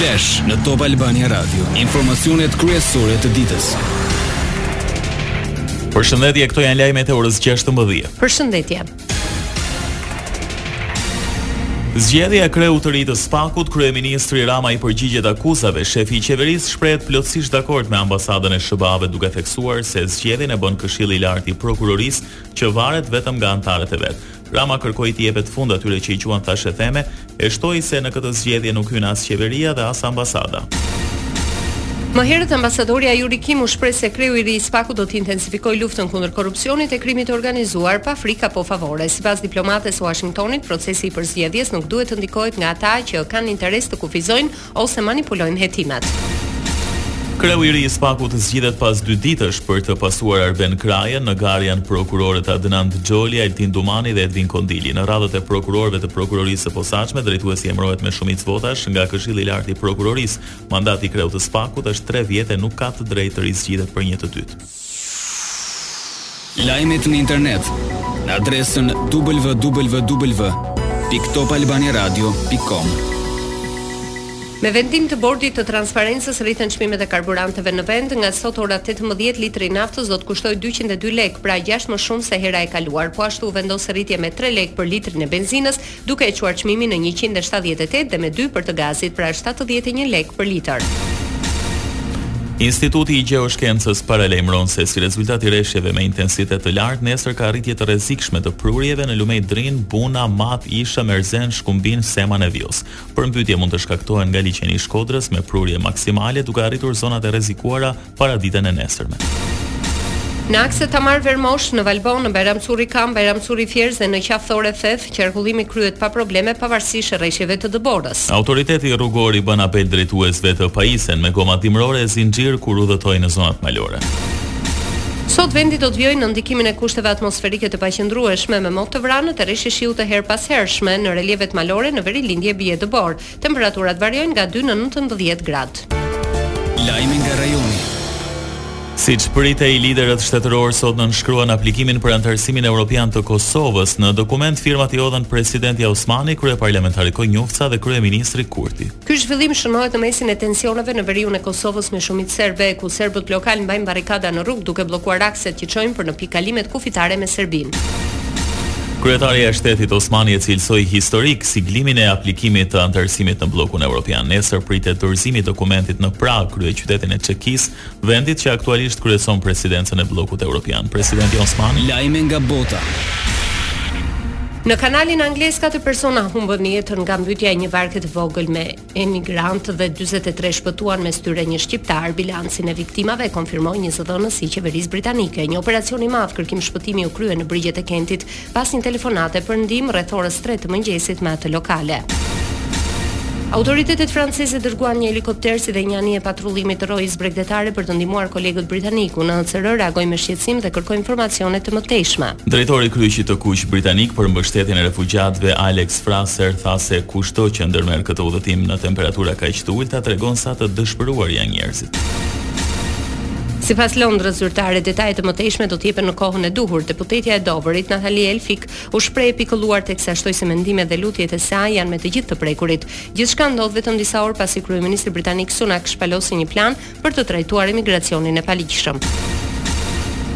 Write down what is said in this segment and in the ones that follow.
Flash në Top Albania Radio, informacionet kryesore të ditës. Përshëndetje, këto janë lajmet e orës 16. Përshëndetje. Zgjedhja e kreut të ri të Spakut, kryeministri Rama i përgjigjet akuzave. Shefi i qeverisë shprehet plotësisht dakord me ambasadën e SHBA-ve duke theksuar se zgjedhjen e bën Këshilli i Lartë i Prokurorisë, që varet vetëm nga anëtarët e vet. Rama kërkoi t'i jepet fund atyre që i quan thashetheme, e shtoi se në këtë zgjedhje nuk hyn as qeveria dhe as ambasada. Më herët ambasadorja Yuri Kim u shpreh se kreu i ri i SPAK-ut do të intensifikojë luftën kundër korrupsionit e krimit të organizuar pa frikë apo favore. Sipas diplomates së Uashingtonit, procesi i përzgjedhjes nuk duhet të ndikohet nga ata që kanë interes të kufizojnë ose manipulojnë hetimet. Kreu i ri i SPAK-ut zgjidhet pas dy ditësh për të pasuar Arben Krajën. Në garë janë prokurorët Adnan Xholi, Altin Dumani dhe Edvin Kondili. Në radhët e prokurorëve të Prokurorisë së Posaçme, drejtuesi emërohet me shumicë votash nga Këshilli i Lartë i Prokurorisë. Mandati i kreut të SPAK-ut është tre vjet e nuk ka të drejtë të rizgjidhet për një të dytë. Lajmet në internet në adresën www.topalbaniaradio.com. Me vendim të Bordit të Transparencës rriten çmimet e karburanteve në vend, nga sot ora tetëmbëdhjetë litri i naftës do të kushtojë dyqind e dy lekë, pra gjashtë më shumë se hera e kaluar. Po ashtu u vendos rritje me tre lekë për litrin e benzinës, duke e çuar çmimin në njëqind e shtatëdhjetë e tetë dhe me dy për të gazit, pra shtatëdhjetë e një lekë për litër. Instituti i Gjeoshkencës paralajmëron se si rezultat i reshjeve me intensitet të lartë nesër ka rritje të rrezikshme të prurjeve në lumejt Drin, Buna, Mat, Ishëm, Erzen, Shkumbin, Seman e Vjosë. Përmbytje mund të shkaktohen nga liqeni i Shkodrës me prurje maksimale duke arritur zonat e rrezikuara paraditen e nesërme. Në akset Tamarë Vermosh, në Valbonë, në Bajram Curri Kam, Bajram Curri Fierzë dhe në Qafë Thore Theth, qarkullimi kryhet pa probleme pavarësisht reshjeve të dëborës. Autoriteti rrugor i bën apel drejtuesve të pajisen me goma dimërore e zinxhirë kur udhëtojnë në zonat malore. Sot vendi do të vijojë nën ndikimin e kushteve atmosferike të paqëndrueshme me mot të vranët e reshje shiu të herëpashershme, në relievet malore në verilindje bie dëborë. Temperaturat variojnë nga dy në nëntëmbëdhjetë gradë. Lajme nga rajoni. Siç pritej, liderët shtetërorë sot nënshkruan aplikimin për anëtarësimin europian të Kosovës. Në dokument firmat i hodhën presidentja Osmani, kryeparlamentari Konjufca dhe kryeministri Kurti. Ky zhvillim shënohet në mesin e tensioneve në veriun e Kosovës me shumicë serbe, ku serbët lokalë mbajnë barrikada në rrugë duke bllokuar akset që çojnë për në pikëkalimet kufitare me Serbinë. Kryetarja e shtetit Osmani e cilësoi historik siglimin e aplikimit të anëtarësimit në bllokun europian. Nesër pritet dorëzimi i dokumentit në Pragë, kryeqytetin e Çekisë, vendit që aktualisht kryeson presidencën e bllokut europian. Presidenti Osmani Lajme nga bota. Në kanalin anglez katër persona humbën jetën nga mbytja e një varke të vogël me emigrantë dhe dyzet e tre shpëtuan mes tyre një shqiptar. Bilancin e viktimave e konfirmoi një zëdhënës i qeverisë britanike. Një operacion i madh kërkim shpëtimi u krye në brigjet e Kentit pas një telefonate për ndihmë rreth orës 3 të mëngjesit me atë lokale. Autoritetet franceze dërguan një helikopter si dhe një anije patrullimi të rojës bregdetare për të ndihmuar kolegët britanikë. UNHCR reagoi me shqetësim dhe kërkoi informacione të mëtejshme. Drejtori i Kryqit të Kuq Britanik për Mbështetjen e Refugjatëve, Alex Fraser, tha se kushdo që ndërmerr këtë udhëtim në temperatura kaq të ulëta tregon sa të dëshpëruar janë njerëzit. Sipas Londrës zyrtare, detaje të mëtejshme do të jepen në kohën e duhur. Deputetja e Doverit, Natalie Elphicke, u shpreh e pikëlluar teksa shtoi se mendimet dhe lutjet e saj janë me të gjithë të prekurit. Gjithçka ndodh vetëm disa orë pasi kryeministri britanik Sunak shpalosi një plan për të trajtuar emigracionin e paligjshëm.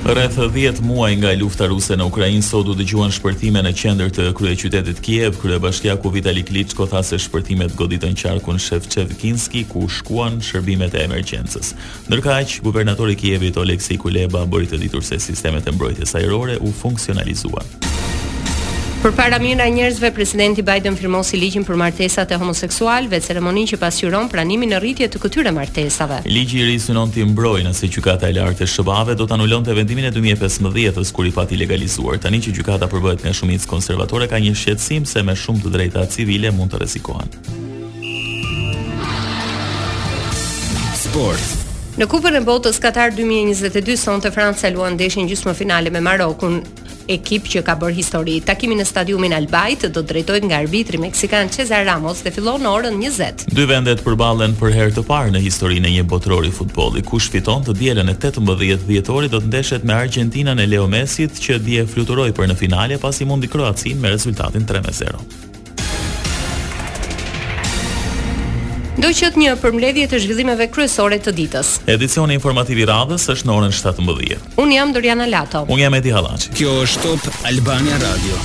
Rreth dhjetë muaj nga lufta ruse në Ukrainë sot u dëgjuan shpërthime në qendër të kryeqytetit Kiev. Kryebashkiaku Vitali Klitschko tha se shpërthimet goditën qarkun Shevchenkivski ku shkuan shërbimet e emergjencës. Ndërkaq, guvernatori i Kievit Oleksiy Kuleba bëri të ditur se sistemet e mbrojtjes ajrore u funksionalizuan. Përpara mijëra njerëzve, Presidenti Biden firmosi ligjin për martesat e homoseksualëve, ceremoni që pasqyron pranimin në rritje të këtyre martesave. Ligji i ri synon t'i mbrojë nëse Gjykata e Lartë e SHBA-ve do të anulonte vendimin e dy mijë e pesëmbëdhjetës kur i pati legalizuar. Tani që gjykata përbëhet nga shumicë konservatore ka një shqetësim se më shumë të drejta civile mund të rrezikohen. Sport. Në Kupën e Botës Katar dy mijë e njëzet e dy sonte Franca luan ndeshjen gjysmëfinale me Marokun. ekip që ka bërë histori. Takimi në stadiumin Al Bayt do të drejtohet nga arbitri meksikan Cesar Ramos dhe fillon në orën 20. Dy vendet përballen për herë të parë në historinë e një botërori futbolli. Kush fiton të dielën e 18 dhjetorit do të ndeshet me Argjentinën e Leo Messit që dje fluturoi për në finale pasi mundi Kroacinë me rezultatin 3-0. Ndoqët një përmbledhje të zhvillimeve kryesore të ditës. Edicioni informativ i radhës është në orën 17. Unë jam Doriana Lato. Unë jam Edi Hallaçi. Kjo është Top Albania Radio.